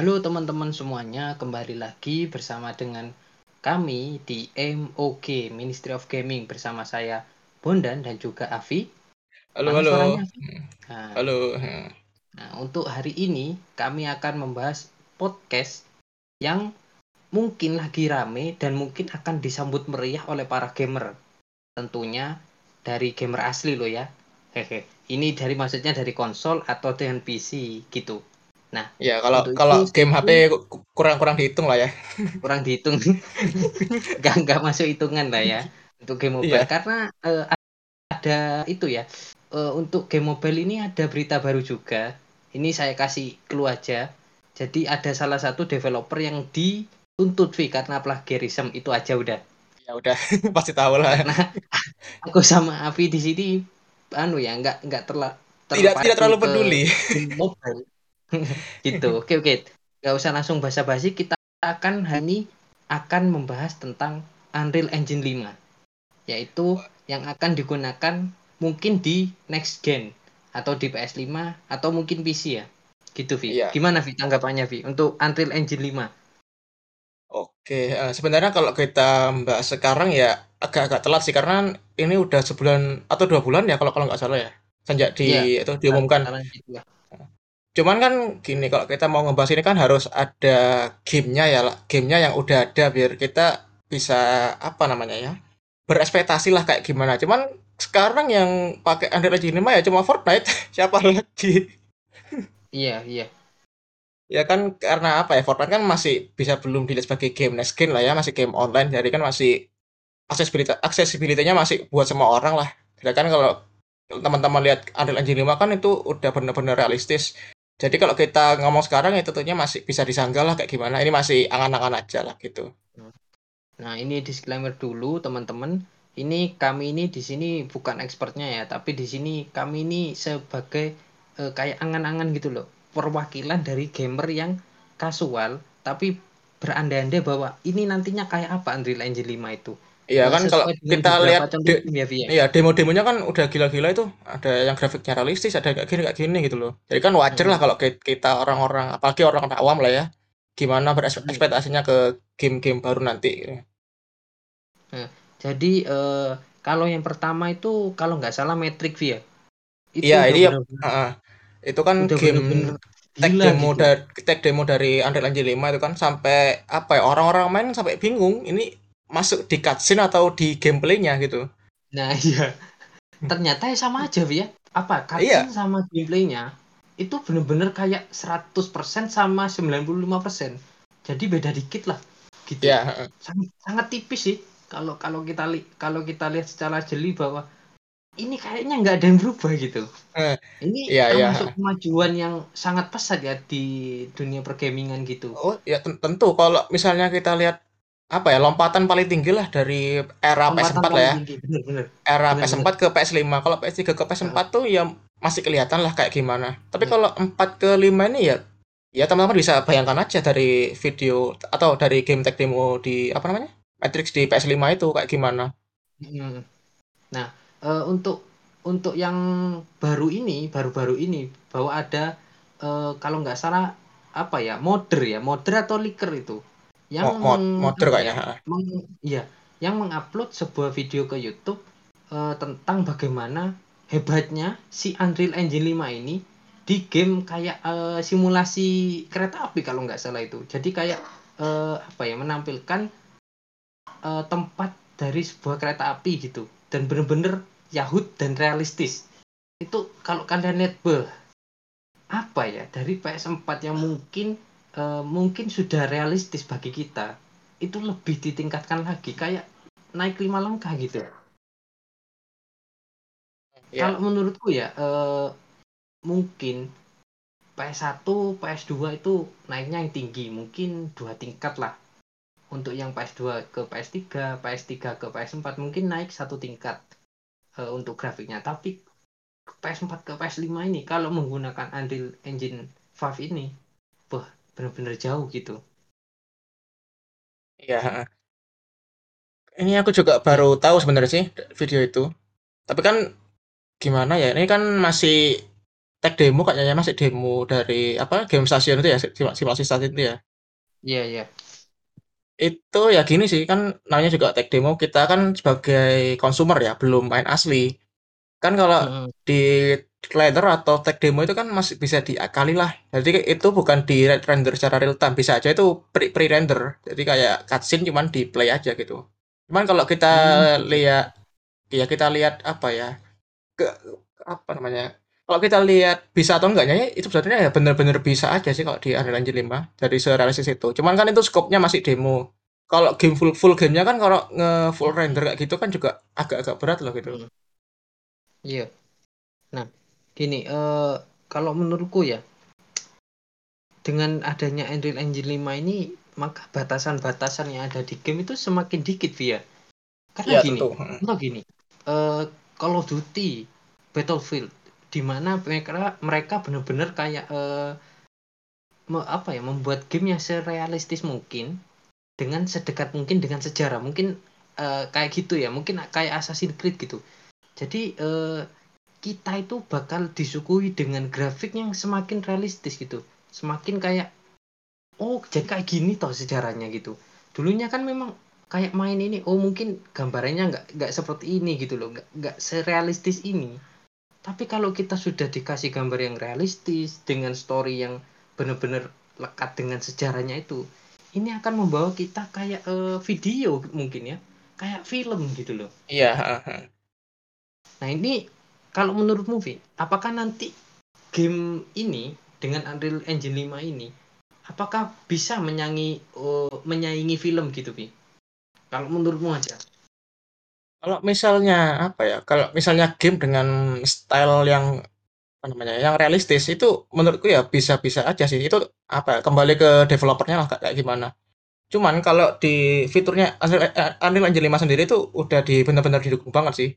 Halo teman-teman semuanya, kembali lagi bersama dengan kami di MOG Ministry of Gaming bersama saya Bondan dan juga Avi. Halo, Mana halo. suaranya? Hmm, Nah, Halo. nah, untuk hari ini kami akan membahas podcast yang mungkin lagi rame dan mungkin akan disambut meriah oleh para gamer. Tentunya dari gamer asli loh ya. Hehe. Ini dari maksudnya dari konsol atau dengan PC gitu. Nah, Ya, kalau kalau itu, game HP ku- kurang-kurang dihitung lah ya. kurang dihitung nggak nggak masuk hitungan lah ya untuk game mobile Iya. karena eh, ada itu ya eh, untuk game mobile ini ada berita baru juga ini saya kasih clue aja jadi ada salah satu developer yang dituntut fee karena plagiarism itu aja udah Ya udah, pasti tahu lah. karena aku sama Avi di sini anu ya nggak nggak terla Tidak tidak terlalu peduli. mobile gitu. Oke oke. Nggak usah langsung basa-basi. Kita akan hari akan membahas tentang Unreal Engine 5 yaitu yang akan digunakan mungkin di next gen atau di PS5 atau mungkin PC ya. Gitu Vi. Iya. gimana Vi tanggapannya Vi untuk Unreal Engine 5 Oke, eh, sebenarnya kalau kita bahas sekarang ya agak-agak telat sih karena ini udah sebulan atau dua bulan ya kalau kalau nggak salah ya. Sejak di Iya, itu diumumkan. gitu lah. Cuman kan gini kalau kita mau ngebahas ini kan harus ada gamenya ya, gamenya yang udah ada biar kita bisa apa namanya ya berekspektasi lah kayak gimana. Cuman sekarang yang pakai Unreal Engine 5 ya cuma Fortnite. Siapa lagi? iya iya Ya kan karena apa ya Fortnite kan masih bisa belum dilihat sebagai game next gen lah ya, masih game online. Jadi kan masih aksesibilitas aksesibilitasnya masih buat semua orang lah. Sedangkan kalau teman-teman lihat Unreal Engine 5 kan itu udah bener-bener realistis. Jadi kalau kita ngomong sekarang ya tentunya masih bisa disangka lah kayak gimana. Ini masih angan-angan aja lah gitu. Nah, ini disclaimer dulu teman-teman. Ini kami ini di sini bukan expertnya ya, tapi di sini kami ini sebagai eh, kayak angan-angan gitu loh. Perwakilan dari gamer yang kasual tapi berandai-andai bahwa ini nantinya kayak apa Unreal Engine 5 itu. Iya kan kalau kita lihat de- ya, ya. Iya, demo-demonya kan udah gila-gila itu. Ada yang grafiknya realistis, ada kayak gini kayak gini gitu loh. Jadi kan wajar lah Hmm. kalau ki- kita orang-orang, apalagi orang awam lah ya, gimana berekspektasinya ke game-game baru nanti. Jadi eh, kalau yang pertama itu kalau nggak salah Metric Vi ya. Itu Iya, ini ya, ah, itu kan udah game bener-bener tag gila demo gitu. dari tag demo dari Unreal Engine 5 itu kan sampai apa ya orang-orang main sampai bingung ini masuk di cutscene atau di gameplaynya gitu. Nah iya, ternyata ya sama aja ya. Apa Iya. cutscene sama gameplaynya itu bener-bener kayak 100% sama 95%. Jadi beda dikit lah, gitu. Ya, heeh. Sangat, sangat tipis sih kalau kalau kita li kalau kita lihat secara jeli bahwa ini kayaknya nggak ada yang berubah gitu. Eh, Ini iya, iya. termasuk kemajuan yang sangat pesat ya di dunia pergamingan gitu. Oh, ya ten- tentu kalau misalnya kita lihat apa ya lompatan paling tinggi lah dari era Lompatan PS4 lah ya. tinggi, bener-bener. Era Bener, PS4 ke PS5. Kalau PS3 ke PS4 tuh ya masih kelihatan lah kayak gimana. Tapi Hmm. kalau 4 ke 5 ini ya ya teman-teman bisa bayangkan aja dari video atau dari game tag demo di apa namanya? Matrix di PS5 itu kayak gimana. Mm. Nah, eh, untuk untuk yang baru ini, baru-baru ini bahwa ada eh, kalau nggak salah apa ya, modder ya, modder atau leaker itu yang Mo- meng- apa kayaknya. ya, meng- iya, yang mengupload sebuah video ke YouTube eh, tentang bagaimana hebatnya si Unreal Engine 5 ini di game kayak eh, simulasi kereta api kalau nggak salah itu. Jadi kayak eh, apa ya, menampilkan eh, tempat dari sebuah kereta api gitu dan bener-bener Yahut dan realistis itu kalau kalian beh apa ya dari PS4 yang mungkin eh, mungkin sudah realistis bagi kita itu lebih ditingkatkan lagi kayak naik lima langkah gitu. Ya. kalau menurutku ya eh, mungkin PS1 PS2 itu naiknya yang tinggi mungkin dua tingkat lah. Untuk yang PS2 ke PS3 PS3 ke PS4 mungkin naik satu tingkat eh, untuk grafiknya. Tapi PS4 ke PS5 ini kalau menggunakan Unreal Engine 5 ini bener-bener jauh gitu Iya. Ini aku juga baru tahu sebenarnya sih video itu. Tapi kan gimana ya? Ini kan masih tag demo kayaknya masih demo dari apa game station itu ya simulasi stasiun itu ya Iya, iya. itu ya gini sih kan namanya juga tag demo kita kan sebagai konsumer ya belum main asli kan kalau Mm-mm. di trailer atau tag demo itu kan masih bisa diakali lah. Jadi itu bukan di render secara real time bisa aja itu pre pre render jadi kayak cutscene cuman di play aja gitu. Cuman kalau kita Hmm, lihat ya kita lihat apa ya ke apa namanya kalau kita lihat bisa atau enggaknya ya itu sebenarnya ya bener-bener bisa aja sih kalau di Unreal Engine 5 dari serealistis itu. Cuman kan itu skopnya masih demo. Kalau game full full gamenya kan kalau nge full render kayak gitu kan juga agak-agak berat loh gitu. Iya. Nah, gini, eh kalau menurutku ya, dengan adanya Unreal Engine 5 ini, maka batasan-batasan yang ada di game itu semakin dikit, Via. Karena ya gini, tentu karena gini, eh Call of Duty, Battlefield, di mana mereka mereka benar-benar kayak eh, me- apa ya, membuat game yang serealistis mungkin dengan sedekat mungkin dengan sejarah, mungkin eh, kayak gitu ya, mungkin kayak Assassin's Creed gitu. Jadi eh, kita itu bakal disuguhi dengan grafik yang semakin realistis gitu. Semakin kayak oh jadi kayak gini toh sejarahnya gitu. Dulunya kan memang kayak main ini oh mungkin gambarannya nggak nggak seperti ini gitu loh nggak nggak serealistis ini. Tapi kalau kita sudah dikasih gambar yang realistis dengan story yang benar-benar lekat dengan sejarahnya itu ini akan membawa kita kayak eh, video mungkin ya kayak film gitu loh. Iya. Nah ini kalau menurutmu Vi, apakah nanti game ini dengan Unreal Engine 5 ini apakah bisa menyanyi oh, menyaingi film gitu Vi? Kalau menurutmu aja. kalau misalnya apa ya kalau misalnya game dengan style yang apa namanya yang realistis itu menurutku ya bisa-bisa aja sih itu apa ya, kembali ke developernya lah kayak gimana cuman kalau di fiturnya Unreal eh, Engine 5 sendiri itu udah di benar-benar didukung banget sih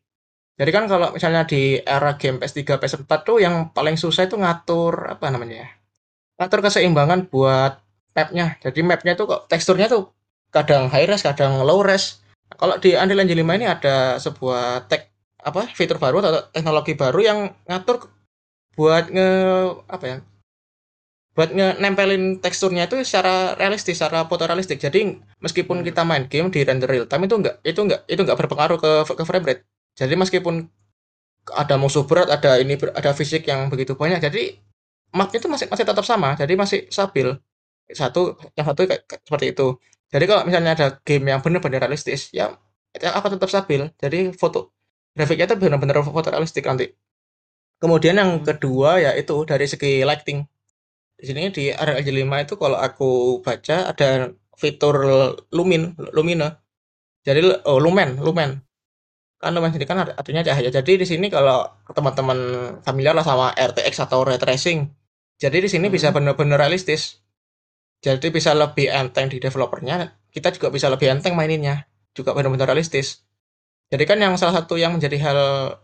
Jadi kan kalau misalnya di era game PS3, PS4 tuh yang paling susah itu ngatur apa namanya ya? Ngatur keseimbangan buat mapnya. Jadi mapnya tuh kok teksturnya tuh kadang high res, kadang low res. Nah, kalau di Unreal Engine 5 ini ada sebuah tech apa fitur baru atau teknologi baru yang ngatur buat nge apa ya? Buat nge nempelin teksturnya itu secara realistis, secara fotorealistik. Jadi meskipun Hmm. kita main game di render real time itu enggak itu enggak itu enggak berpengaruh ke ke frame rate. Jadi meskipun ada musuh berat, ada ini ada fisik yang begitu banyak. Jadi mapnya itu masih masih tetap sama, jadi masih stabil. Satu, yang satu kayak, seperti itu. Jadi kalau misalnya ada game yang benar-benar realistis, ya itu akan tetap stabil. Jadi foto grafiknya itu benar-benar foto realistik nanti. Kemudian yang Hmm. kedua ya itu dari segi lighting. Di sini di Engine 5 itu kalau aku baca ada fitur lumin, lumina. Jadi oh lumen, lumen. Kan lumen sendiri kan artinya cahaya. Jadi di sini kalau teman-teman familiar lah sama RTX atau ray tracing. Jadi di sini bisa Hmm. benar-benar realistis. Jadi bisa lebih enteng di developernya, kita juga bisa lebih enteng maininnya. Juga benar-benar realistis. Jadi kan yang salah satu yang menjadi hal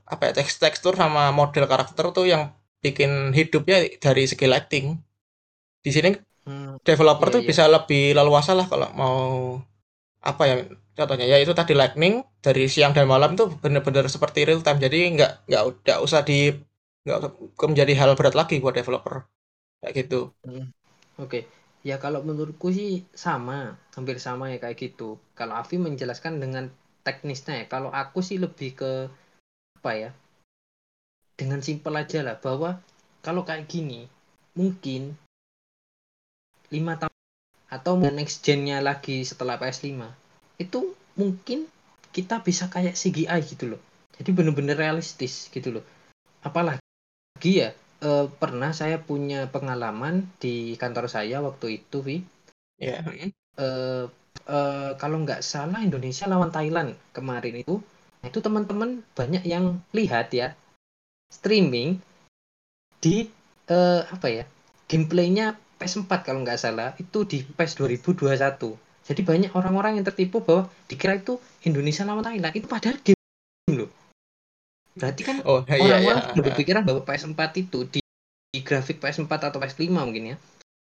apa ya teks tekstur sama model karakter tuh yang bikin hidupnya dari segi lighting. Di sini Hmm. developer Iya, tuh iya. bisa lebih leluasa lah kalau mau apa ya contohnya ya itu tadi lightning dari siang dan malam tuh bener-bener seperti real time jadi nggak nggak nggak usah di nggak menjadi hal berat lagi buat developer kayak gitu Hmm. Oke. Ya kalau menurutku sih sama, hampir sama ya kayak gitu. Kalau Avi menjelaskan dengan teknisnya ya. Kalau aku sih lebih ke apa ya? Dengan simpel aja lah bahwa kalau kayak gini mungkin lima tahun atau next gen-nya lagi setelah PS5 itu mungkin kita bisa kayak CGI gitu loh. Jadi bener-bener realistis gitu loh. Apalagi ya eh, pernah saya punya pengalaman di kantor saya waktu itu, Vi. ya mm. Eh, eh, kalau nggak salah Indonesia lawan Thailand kemarin itu, itu teman-teman banyak yang lihat ya streaming di eh, apa ya gameplaynya PS4 kalau nggak salah itu di PES 2021. Jadi banyak orang-orang yang tertipu bahwa dikira itu Indonesia lawan Thailand. Itu padahal game loh. Berarti kan oh iya iya. orang-orang sudah berpikiran bahwa PS4 itu di, di grafik PS4 atau PS5 mungkin ya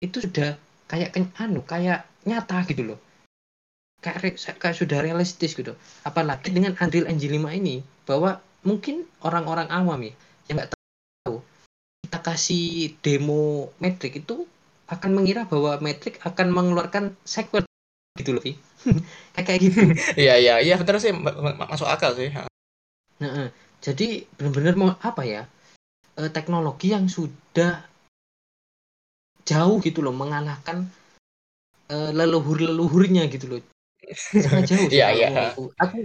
itu sudah kayak anu kayak nyata gitu loh. Kayak kayak sudah realistis gitu. Apalagi dengan Unreal Engine 5 ini bahwa mungkin orang-orang awam ya yang nggak tahu kita kasih demo Matrix itu akan mengira bahwa Matrix akan mengeluarkan sequel gitu loh Vi. kayak kayak gitu Iya iya iya bener sih ma- ma- masuk akal sih. Nah, jadi benar-benar mau apa ya? eh, teknologi yang sudah jauh gitu loh mengalahkan eh, leluhur-leluhurnya gitu loh. Sangat jauh sih Iya iya. menurut aku. Aku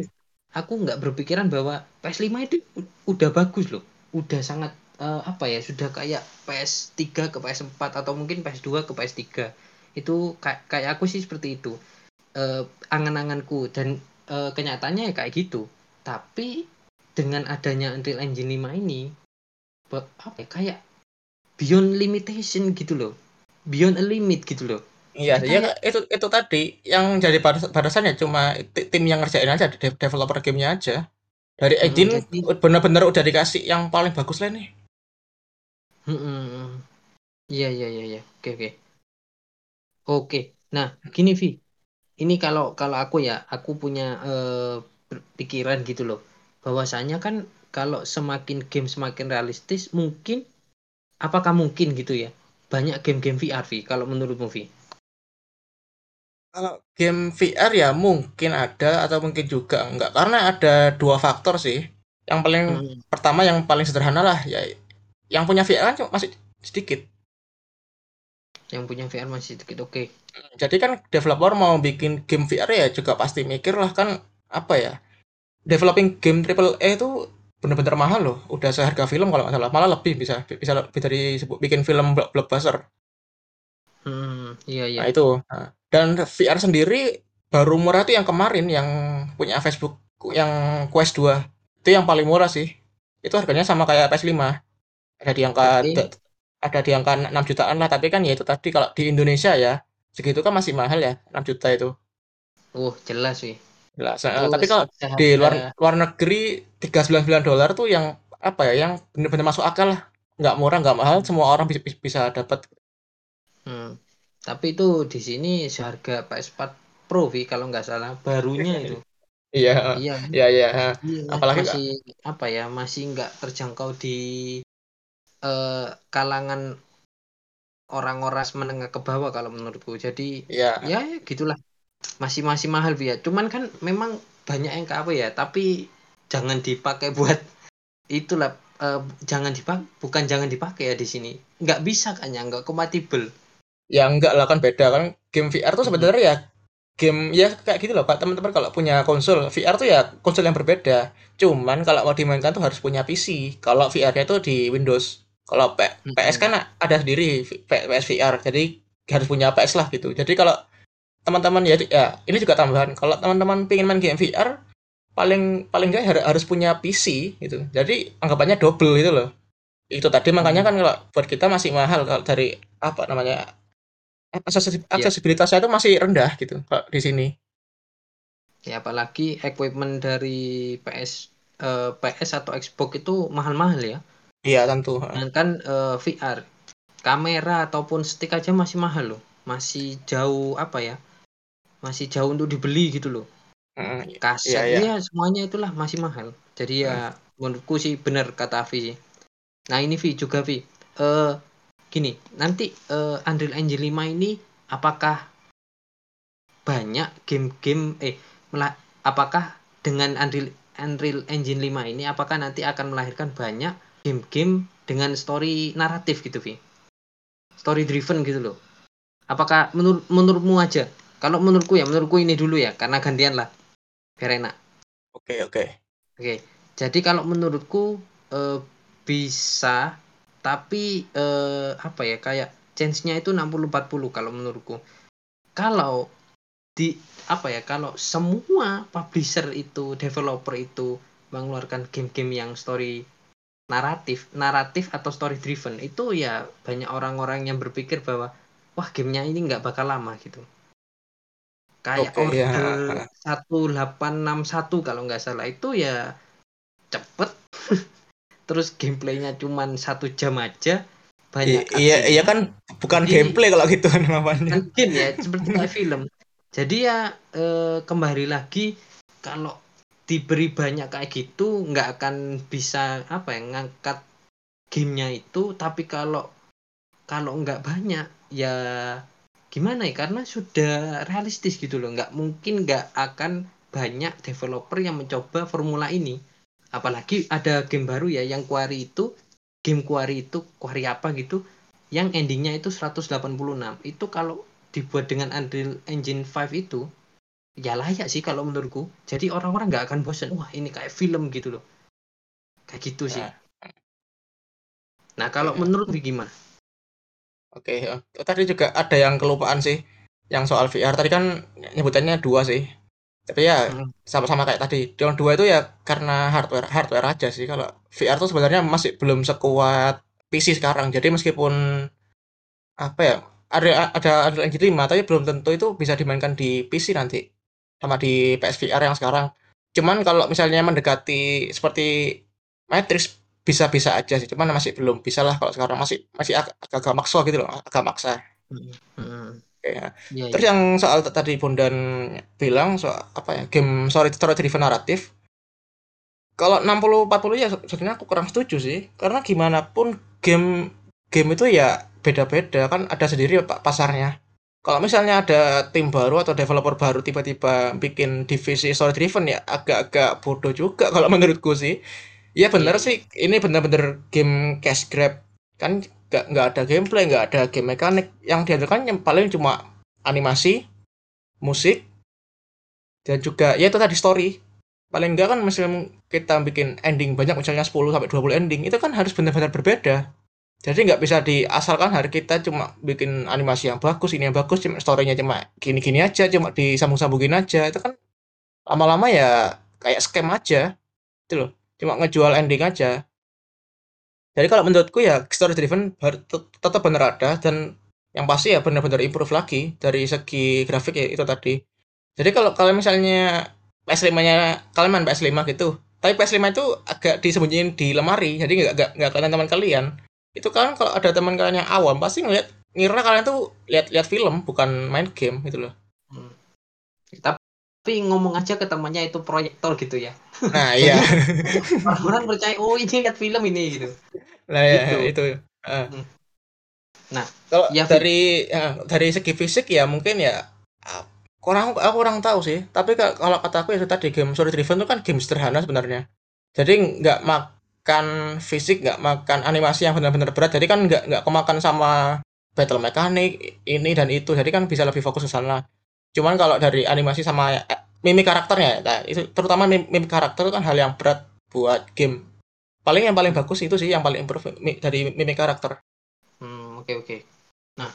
aku nggak berpikiran bahwa PS5 itu udah bagus loh. Udah sangat eh, apa ya? Sudah kayak PS3 ke PS4 atau mungkin PS2 ke PS3. Itu kayak kayak aku sih seperti itu. Eh, angan-anganku dan eh, kenyataannya ya kayak gitu. Tapi dengan adanya Unreal Engine 5 ini apa ya, kayak beyond limitation gitu loh. Beyond a limit gitu loh. Iya, ya itu itu tadi yang jadi batas- batasannya cuma ti- tim yang ngerjain aja, de- developer gamenya aja. Dari mm, engine jadi benar-benar udah dikasih yang paling bagus lah nih. mm, mm, mm. Iya iya iya iya. Oke oke. Oke. Nah, gini Vi. Ini kalau kalau aku ya, aku punya eh, pikiran gitu loh. Bahwasanya kan kalau semakin game semakin realistis, mungkin apakah mungkin gitu ya? Banyak game-game VR Vi kalau menurutmu Vi. Kalau game VR ya mungkin ada atau mungkin juga enggak. Karena ada dua faktor sih. Yang paling Mm, pertama yang paling sederhana lah ya yang punya VR kan cuma masih sedikit. Yang punya VR masih sedikit. Oke. Jadi kan developer mau bikin game VR ya juga pasti mikir lah kan apa ya? Developing game triple A itu bener-bener mahal loh. Udah seharga film kalau nggak salah. Malah lebih bisa bisa lebih dari bikin film block- blockbuster. Hmm, iya iya. Nah itu. Nah, dan VR sendiri baru murah tuh yang kemarin yang punya Facebook yang Quest 2 itu yang paling murah sih. Itu harganya sama kayak PS5. Ada di angka. Ada di angka 6 jutaan lah, tapi kan ya itu tadi kalau di Indonesia ya segitu kan masih mahal ya 6 juta itu. Oh, jelas Vi. Jelas. Nah, tapi kalau di luar seharga luar negeri 399 dolar tuh yang apa ya yang bener-bener masuk akal lah. Nggak murah, nggak mahal, semua orang bisa bisa dapat. Hmm. Tapi itu di sini seharga PS4 Pro Vi kalau nggak salah barunya itu. Iya, Iya iya, iya. Iya, Apalagi masih apa ya? Masih nggak terjangkau di eh, kalangan orang-orang menengah ke bawah kalau menurutku. Jadi ya ya gitulah. Masih masih mahal ya. Cuman kan memang banyak yang ke apa ya, tapi jangan dipakai buat itulah eh, jangan dipakai bukan jangan dipakai ya di sini. Nggak bisa kan ya, nggak kompatibel. ya enggak lah kan beda kan. Game VR tuh Mm-mm. sebenarnya ya game ya kayak gitu loh Pak. Teman-teman kalau punya konsol VR tuh ya konsol yang berbeda. Cuman kalau mau dimainkan tuh harus punya PC. Kalau VR-nya tuh di Windows. Kalau P- PS kan ada sendiri PS VR. Jadi harus punya PS lah gitu. Jadi kalau teman-teman ya, ya ini juga tambahan. Kalau teman-teman pengen main game VR paling paling enggak har- harus punya PC gitu. Jadi anggapannya double gitu loh. Itu tadi makanya kan kalau buat kita masih mahal kalau dari apa namanya akses- Ya, aksesibilitasnya itu masih rendah gitu kalau di sini. ya apalagi equipment dari PS eh, PS atau Xbox itu mahal-mahal ya. Iya tentu. ha. Sedangkan eh, VR, kamera ataupun stick aja masih mahal loh. Masih jauh apa ya? Masih jauh untuk dibeli gitu loh. Mm, Iya Kaset iya. ya semuanya itulah masih mahal. Jadi Mm. ya menurutku sih benar kata Avi sih. Nah ini Vi juga Vi. Eh gini, nanti eh, Unreal Engine 5 ini apakah banyak game-game eh mela- apakah dengan Unreal Unreal Engine 5 ini apakah nanti akan melahirkan banyak game-game dengan story naratif gitu Vi? Story driven gitu loh. Apakah menurut menurutmu aja? Kalau menurutku ya, menurutku ini dulu ya, karena gantian lah, biar enak. Oke oke. Oke, jadi kalau menurutku eh, bisa, tapi eh, apa ya kayak chance-nya itu 60-40 kalau menurutku. Kalau di apa ya kalau semua publisher itu, developer itu mengeluarkan game-game yang story naratif, naratif atau story driven itu ya banyak orang-orang yang berpikir bahwa wah gamenya ini nggak bakal lama gitu. Kayak Oke ya. Order 1861 kalau nggak salah itu ya cepet terus gameplaynya cuman satu jam aja I- banyak iya iya cutscene kan bukan jadi gameplay kalau gitu namanya. kan game ya seperti kayak film jadi ya eh, kembali lagi kalau diberi banyak kayak gitu nggak akan bisa apa ya ngangkat gamenya itu. Tapi kalau kalau nggak banyak ya gimana ya karena sudah realistis gitu loh. Nggak mungkin nggak akan banyak developer yang mencoba formula ini. Apalagi ada game baru ya yang Quarry itu game Quarry itu Quarry apa gitu yang endingnya itu 186 itu kalau dibuat dengan Unreal Engine 5 itu ya layak sih kalau menurutku jadi orang-orang nggak akan bosan wah ini kayak film gitu loh kayak gitu sih Nah. nah kalau Iya. menurut gimana Oke, ya. tadi juga ada yang kelupaan sih, yang soal VR. Tadi kan nyebutannya dua sih. Tapi ya Mm. sama-sama kayak tadi. Yang dua itu ya karena hardware hardware aja sih. Kalau VR tuh sebenarnya masih belum sekuat PC sekarang. Jadi meskipun apa ya, ada ada Unreal Engine 5, tapi belum tentu itu bisa dimainkan di PC nanti. Sama di PSVR yang sekarang. Cuman kalau misalnya mendekati seperti Matrix bisa-bisa aja sih. Cuman masih belum bisa lah kalau sekarang masih masih ag- agak maksa gitu loh, agak maksa. Mm. Mm. Kayak Iya, Terus iya. yang soal tadi Bondan bilang soal apa ya game story story driven naratif. Kalau 60 40 ya se- sebenarnya aku kurang setuju sih. Karena gimana pun game game itu ya beda-beda kan ada sendiri pasarnya. Kalau misalnya ada tim baru atau developer baru tiba-tiba bikin divisi story driven ya agak-agak bodoh juga kalau menurutku sih. Ya bener Iya, sih ini bener-bener game cash grab kan nggak nggak ada gameplay nggak ada game mekanik yang dihasilkan yang paling cuma animasi, musik, dan juga ya itu tadi story. Paling enggak kan misalnya kita bikin ending banyak misalnya 10 sampai 20 ending itu kan harus benar-benar berbeda. Jadi nggak bisa diasalkan hari kita cuma bikin animasi yang bagus, ini yang bagus, cuma story-nya cuma gini-gini aja, cuma disambung-sambungin aja. Itu kan lama-lama ya kayak scam aja. Itu loh. Cuma ngejual ending aja. Jadi kalau menurutku ya story driven tetap benar ada dan yang pasti ya benar-benar improve lagi dari segi grafik ya itu tadi. Jadi kalau kalian misalnya PS5-nya kalian main PS5 gitu, tapi PS5 itu agak disembunyiin di lemari, jadi nggak nggak kelihatan teman kalian. Itu kan kalau ada teman kalian yang awam pasti ngeliat ngira kalian tuh lihat-lihat film bukan main game gitu loh. Hmm. Tapi ngomong aja ke temannya itu proyektor gitu ya. Nah iya, Orang-orang percaya oh ini lihat film ini gitu. nah ya Gitu. itu. Ah. Hmm. Nah, kalau ya, dari ya, dari segi fisik ya mungkin ya ah, kurang aku kurang tahu sih. Tapi ka- kalau kataku ya tadi game story driven itu kan game sederhana sebenarnya. Jadi nggak makan fisik, nggak makan animasi yang benar-benar berat. Jadi kan nggak nggak kemakan sama battle mechanic ini dan itu. Jadi kan bisa lebih fokus ke sana. Cuman kalau dari animasi sama eh, mimik karakternya, nah, itu terutama mim- mimik karakter itu kan hal yang berat buat game. Paling yang paling bagus itu sih yang paling improve dari mimik karakter. Hmm, oke oke. Nah,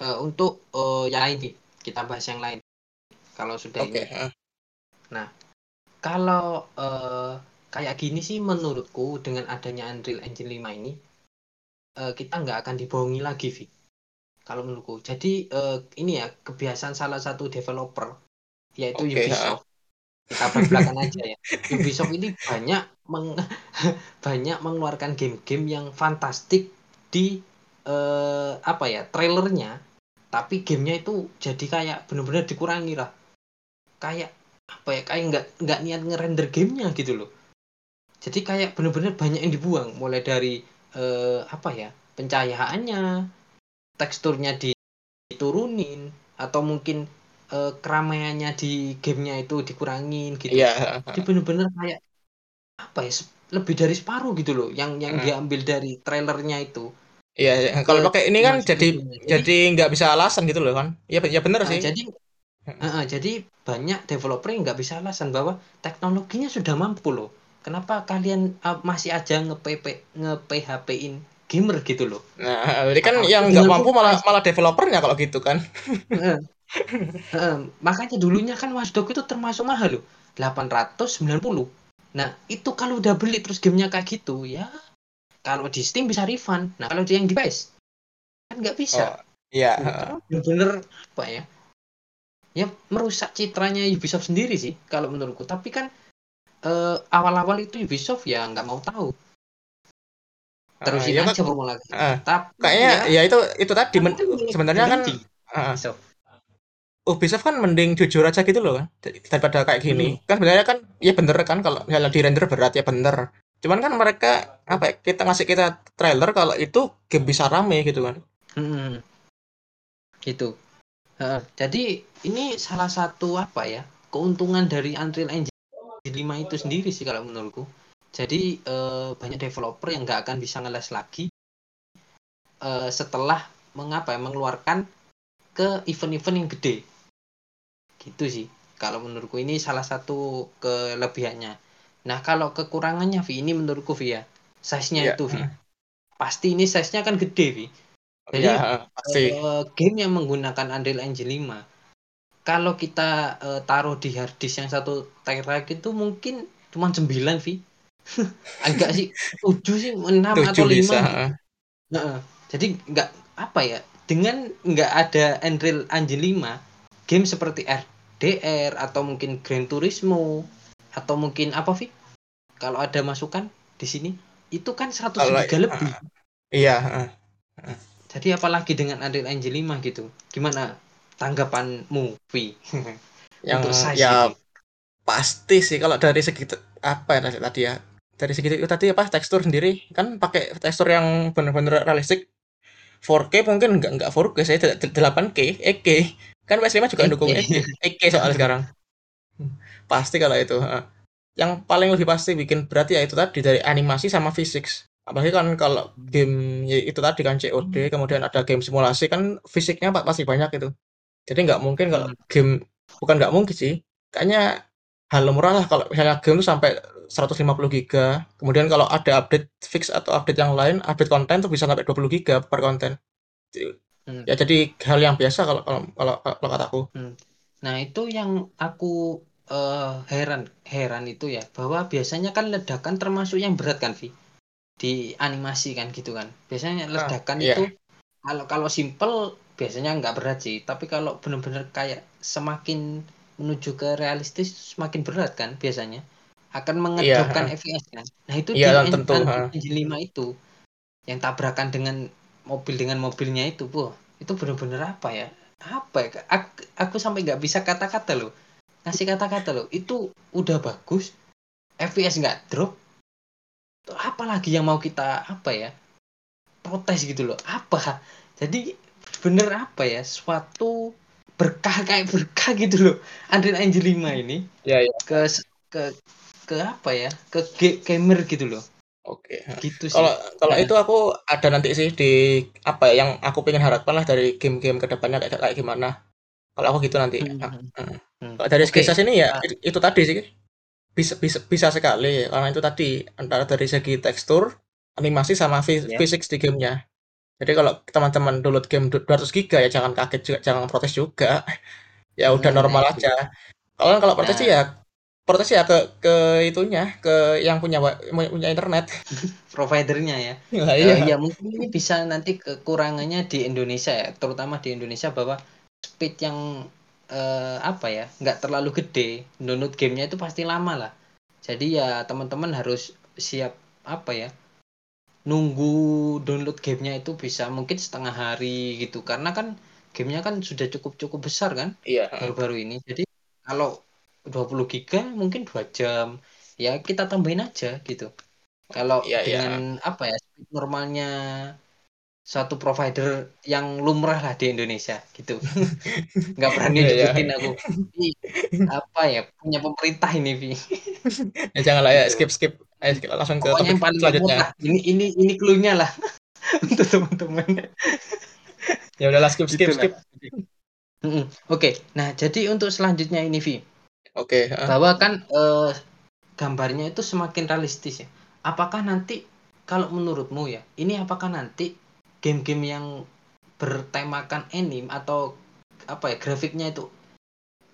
eh, untuk eh, yang lain kita bahas yang lain. Kalau sudah Oke, ini. ah. Kalau eh, kayak gini sih menurutku dengan adanya Unreal Engine 5 ini eh, kita nggak akan dibohongi lagi, Vi. Kalau menurutku. Jadi eh, ini ya kebiasaan salah satu developer yaitu Oke, Ubisoft. Kita belak-belakan aja ya. Ubisoft ini banyak meng- banyak mengeluarkan game-game yang fantastik di eh, apa ya trailernya tapi gamenya itu jadi kayak bener-bener dikurangi lah kayak apa ya kayak nggak nggak niat ngerender gamenya gitu loh jadi kayak bener-bener banyak yang dibuang mulai dari eh, apa ya pencahayaannya teksturnya di- diturunin atau mungkin eh, keramaiannya di gamenya itu dikurangin gitu Iya, jadi bener-bener kayak apa ya lebih dari separuh gitu loh yang yang Hmm. diambil dari trailernya itu iya. iya. Kalau pakai ini kan masuk jadi ke gamenya. Jadi- nggak bisa alasan gitu loh kan? Iya, ya bener Nah, sih. jadi Hmm. Heeh, jadi banyak developer yang nggak bisa alasan bahwa teknologinya sudah mampu loh. Kenapa kalian uh, masih aja nge-PP nge-PHP-in gamer gitu loh? Nah, jadi kan Apa- yang nggak mampu malah malah developernya kalau gitu kan. Heeh. Heeh, makanya dulunya kan Watch Dogs itu termasuk mahal loh. 890. Nah, itu kalau udah beli terus gamenya kayak gitu, ya kalau di Steam bisa refund. Nah, kalau yang di PS kan nggak bisa. Oh, iya. Karena bener-bener apa ya ya merusak citranya Ubisoft sendiri sih kalau menurutku tapi kan eh, awal-awal itu Ubisoft ya nggak mau tahu terusin Iya, aja formula gitu. Ah. tapi Kayaknya ya itu itu tadi men- sebenarnya kan ah, Ubisoft. Ubisoft kan mending jujur aja gitu loh kan daripada kayak gini. Hmm. Kan sebenarnya kan ya bener kan kalau misalnya di render berat ya bener. Cuman kan mereka apa ya, kita ngasih kita trailer kalau itu game bisa rame gitu kan. Hmm. Gitu. Heeh. jadi ini salah satu apa ya keuntungan dari Unreal Engine 5 itu sendiri sih kalau menurutku. Jadi eh, banyak developer yang nggak akan bisa ngeles lagi eh, setelah mengapa ya, mengeluarkan ke event-event yang gede. Gitu sih. Kalau menurutku ini salah satu kelebihannya. Nah, kalau kekurangannya Vi, ini menurutku Vi ya. Size-nya Iya. itu Vi. Pasti ini size-nya kan gede Vi. Jadi Iya, pasti. eh, game yang menggunakan Unreal Engine 5 kalau kita eh, taruh di hard disk yang satu terakhir itu mungkin cuma 9 Vi. Agak sih 7 sih 6 atau 7 5 bisa. gitu. heeh. Heeh. Jadi nggak apa ya dengan nggak ada Unreal Engine 5 game seperti RDR atau mungkin Gran Turismo atau mungkin apa Vi kalau ada masukan di sini itu kan 100 Kalau giga lebih iya, heeh. jadi apalagi dengan Unreal Engine 5 gitu gimana tanggapanmu Vi yang untuk size ya pasti sih kalau dari segi apa ya tadi- ya? Dari segi itu tadi apa tekstur sendiri? Kan pakai tekstur yang benar-benar realistik. 4K mungkin enggak enggak 4K saya 8K 8K kan PS5 juga 8K. dukung 8K 8K soal sekarang. Pasti kalau itu yang paling lebih pasti bikin berat ya itu tadi dari animasi sama fisik apalagi kan kalau game ya itu tadi kan COD kemudian ada game simulasi kan fisiknya pa- pasti banyak itu jadi nggak mungkin kalau Hmm. game bukan nggak mungkin sih kayaknya hal murah lah kalau misalnya game tuh sampai 150 giga kemudian kalau ada update fix atau update yang lain update konten tuh bisa sampai 20 giga per konten Hmm. ya jadi hal yang biasa kalau kalau kalau, kalau kataku Nah, itu yang aku eh, heran heran itu ya, bahwa biasanya kan ledakan termasuk yang berat kan, Vi? Di animasi kan gitu kan. Biasanya ledakan iya. itu kalau kalau simple biasanya nggak berat sih, tapi kalau benar-benar kayak semakin menuju ke realistis semakin berat kan biasanya. Akan mengedropkan FPS kan. Nah, itu Iya, di En- tentu. Engine 5 itu yang tabrakan dengan mobil dengan mobilnya itu, wah, itu benar-benar apa ya? apa ya aku, aku sampai nggak bisa kata-kata loh ngasih kata-kata loh itu udah bagus FPS nggak drop apalagi yang mau kita apa ya protes gitu loh apa jadi bener apa ya suatu berkah kayak berkah gitu loh Engine 5 ini Iya, iya. ke ke ke apa ya ke ga- gamer gitu loh Oke. gitu sih Kalau kalau Nah. itu aku ada nanti sih di apa ya, yang aku pengen harapkan lah dari game-game ke depannya kayak kayak gimana. Kalau aku gitu nanti. Hmm, Ah, hmm, ah. hmm. Kalau dari size ini ya Ah. itu, tadi sih bisa bisa bisa sekali karena itu tadi antara dari segi tekstur, animasi sama Ya. fisik di gamenya. Jadi kalau teman-teman download game 200 giga ya jangan kaget juga, jangan protes juga. Ya udah Nah, normal itu. aja. Kalau kalau protes sih Nah. ya protes ya ke ke itunya, ke yang punya punya internet. providernya ya Nah, iya. ya mungkin ini bisa nanti kekurangannya di Indonesia ya, terutama di Indonesia bahwa speed yang eh, apa ya, nggak terlalu gede, download gamenya itu pasti lama lah. Jadi ya teman-teman harus siap apa ya, nunggu download gamenya itu bisa mungkin setengah hari gitu, karena kan gamenya kan sudah cukup cukup besar kan Iya. baru-baru ini. Jadi kalau 20 giga mungkin dua jam, ya kita tambahin aja gitu. Kalau Iya, iya. dengan apa ya speed normalnya satu provider yang lumrah lah di Indonesia gitu, nggak berani Iya, iya. nyebutin aku. Ini apa ya punya pemerintah ini, Vi. Ya janganlah ya Gitu. skip skip. Ayo skip, langsung ke Pokoknya topik yang paling selanjutnya. murah. Ini ini ini clue-nya lah untuk teman-teman. Ya udahlah skip skip Gitu skip. Oke, nah jadi untuk selanjutnya ini, Vi. Oke, heeh. bahwa kan eh, gambarnya itu semakin realistis ya. Apakah nanti kalau menurutmu ya, ini apakah nanti game-game yang bertemakan anime atau apa ya grafiknya itu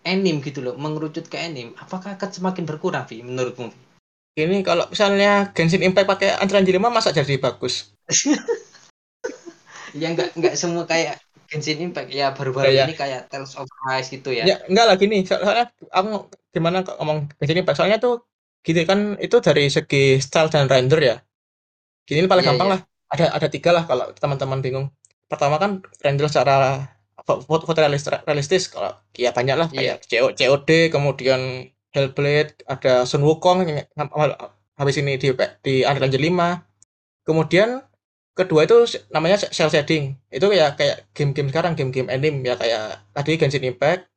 anime gitu loh, mengerucut ke anime, apakah akan semakin berkurang, Vi, menurutmu? Ini kalau misalnya Genshin Impact pakai Engine 5 masa jadi bagus? Ya nggak nggak semua kayak Genshin Impact ya baru-baru Ya, ya. ini kayak Tales of Rise gitu ya. Ya enggak lah gini, so- soalnya aku gimana kok ngomong Genshin Impact soalnya tuh gitu kan itu dari segi style dan render ya. Gini paling Iya, gampang iya. lah. Ada ada tiga lah kalau teman-teman bingung. Pertama kan render secara fo- foto, foto realistis, realistis kalau ya banyak lah Iya. kayak CO, COD, kemudian Hellblade, ada Sun Wukong yang habis ini di di Unreal Engine 5 kemudian kedua itu namanya cel shading itu ya kayak game-game sekarang game-game anime ya kayak tadi Genshin Impact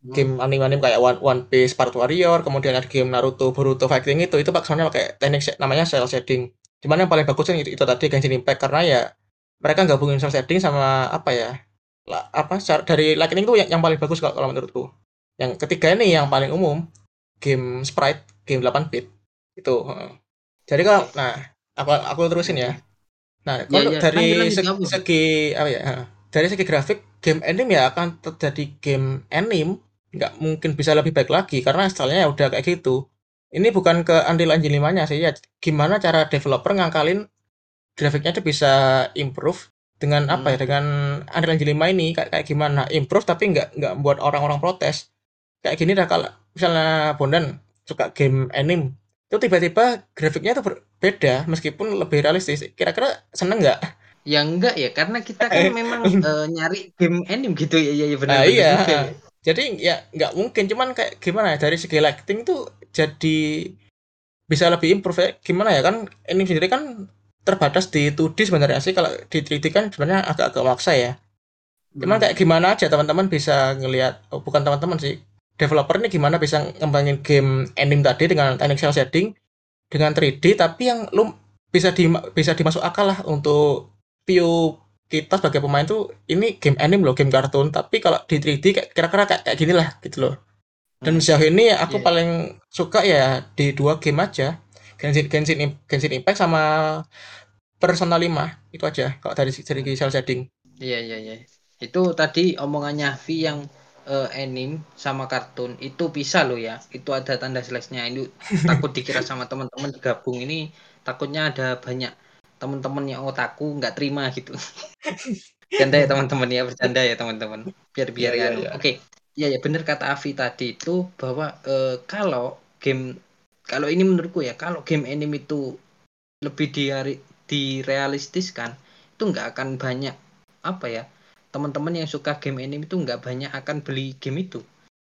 Hmm. game anime-anime kayak One, One Piece, Part Warrior, kemudian ada game Naruto, Boruto Fighting itu itu sebenarnya pakai teknik namanya cel shading. Cuman yang paling bagus itu, itu tadi Genshin Impact karena ya mereka gabungin cel shading sama apa ya? la- apa dari Lightning itu yang, yang paling bagus kalau, kalau menurutku. Yang ketiga ini yang paling umum game sprite, game 8 bit itu. Jadi kalau nah aku aku terusin ya. Nah, Ya, kalau ya, dari lanjut, segi, segi apa ya? Dari segi grafik, game anime ya akan terjadi game anime nggak mungkin bisa lebih baik lagi karena stylenya ya udah kayak gitu. Ini bukan ke Unreal Engine 5-nya sih ya. Gimana cara developer ngangkalin grafiknya itu bisa improve dengan apa ya? Hmm. Dengan Unreal Engine 5 ini kayak, kayak gimana? Improve tapi nggak nggak buat orang-orang protes. Kayak gini dah kalau misalnya Bondan suka game anime itu tiba-tiba grafiknya itu berbeda meskipun lebih realistis. Kira-kira seneng nggak? Ya enggak ya, karena kita kan memang eh, nyari game anime gitu ya, ya, ya benar Nah, iya. juga ya. Jadi ya nggak mungkin, cuman kayak gimana ya dari segi lighting tuh jadi bisa lebih improve ya. Gimana ya kan ini sendiri kan terbatas di 2D sebenarnya sih kalau di 3D kan sebenarnya agak-agak maksa ya. Cuman Hmm. kayak gimana aja teman-teman bisa ngelihat oh, bukan teman-teman sih. Developer ini gimana bisa ngembangin game ending tadi dengan teknik cel shading dengan 3D tapi yang lu bisa di bisa dimasuk akal lah untuk view kita sebagai pemain tuh ini game anime loh, game kartun, tapi kalau di 3D kayak kira-kira kayak, kayak gini lah gitu loh. Dan Hmm. sejauh ini aku Iya. paling suka ya di dua game aja. Genshin Genshin Genshin Impact sama Persona 5 itu aja kalau dari dari cel shading. Iya iya iya. Itu tadi omongannya Vi yang eh, anime sama kartun itu bisa loh ya. Itu ada tanda slash-nya. Ini takut dikira sama teman-teman digabung ini takutnya ada banyak teman-teman yang otaku nggak terima gitu. Bercanda ya teman-teman ya, bercanda ya teman-teman. Biar biar Iya, iya, anu. iya. Oke. Iya ya bener kata Avi tadi itu bahwa eh, kalau game kalau ini menurutku ya, kalau game anime itu lebih diari- direalistiskan itu nggak akan banyak apa ya teman-teman yang suka game anime itu nggak banyak akan beli game itu.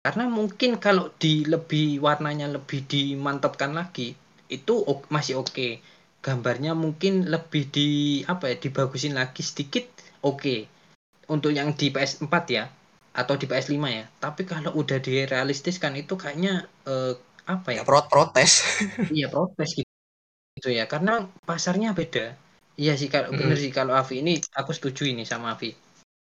Karena mungkin kalau di lebih warnanya lebih dimantapkan lagi itu masih oke gambarnya mungkin lebih di apa ya dibagusin lagi sedikit oke untuk yang di PS4 ya atau di PS5 ya. Tapi kalau udah direalistiskan itu kayaknya eh, apa ya? Ya pro- protes. iya protes gitu. Gitu ya karena pasarnya beda. Iya sih kalau bener Mm. sih kalau Avi ini aku setuju ini sama Avi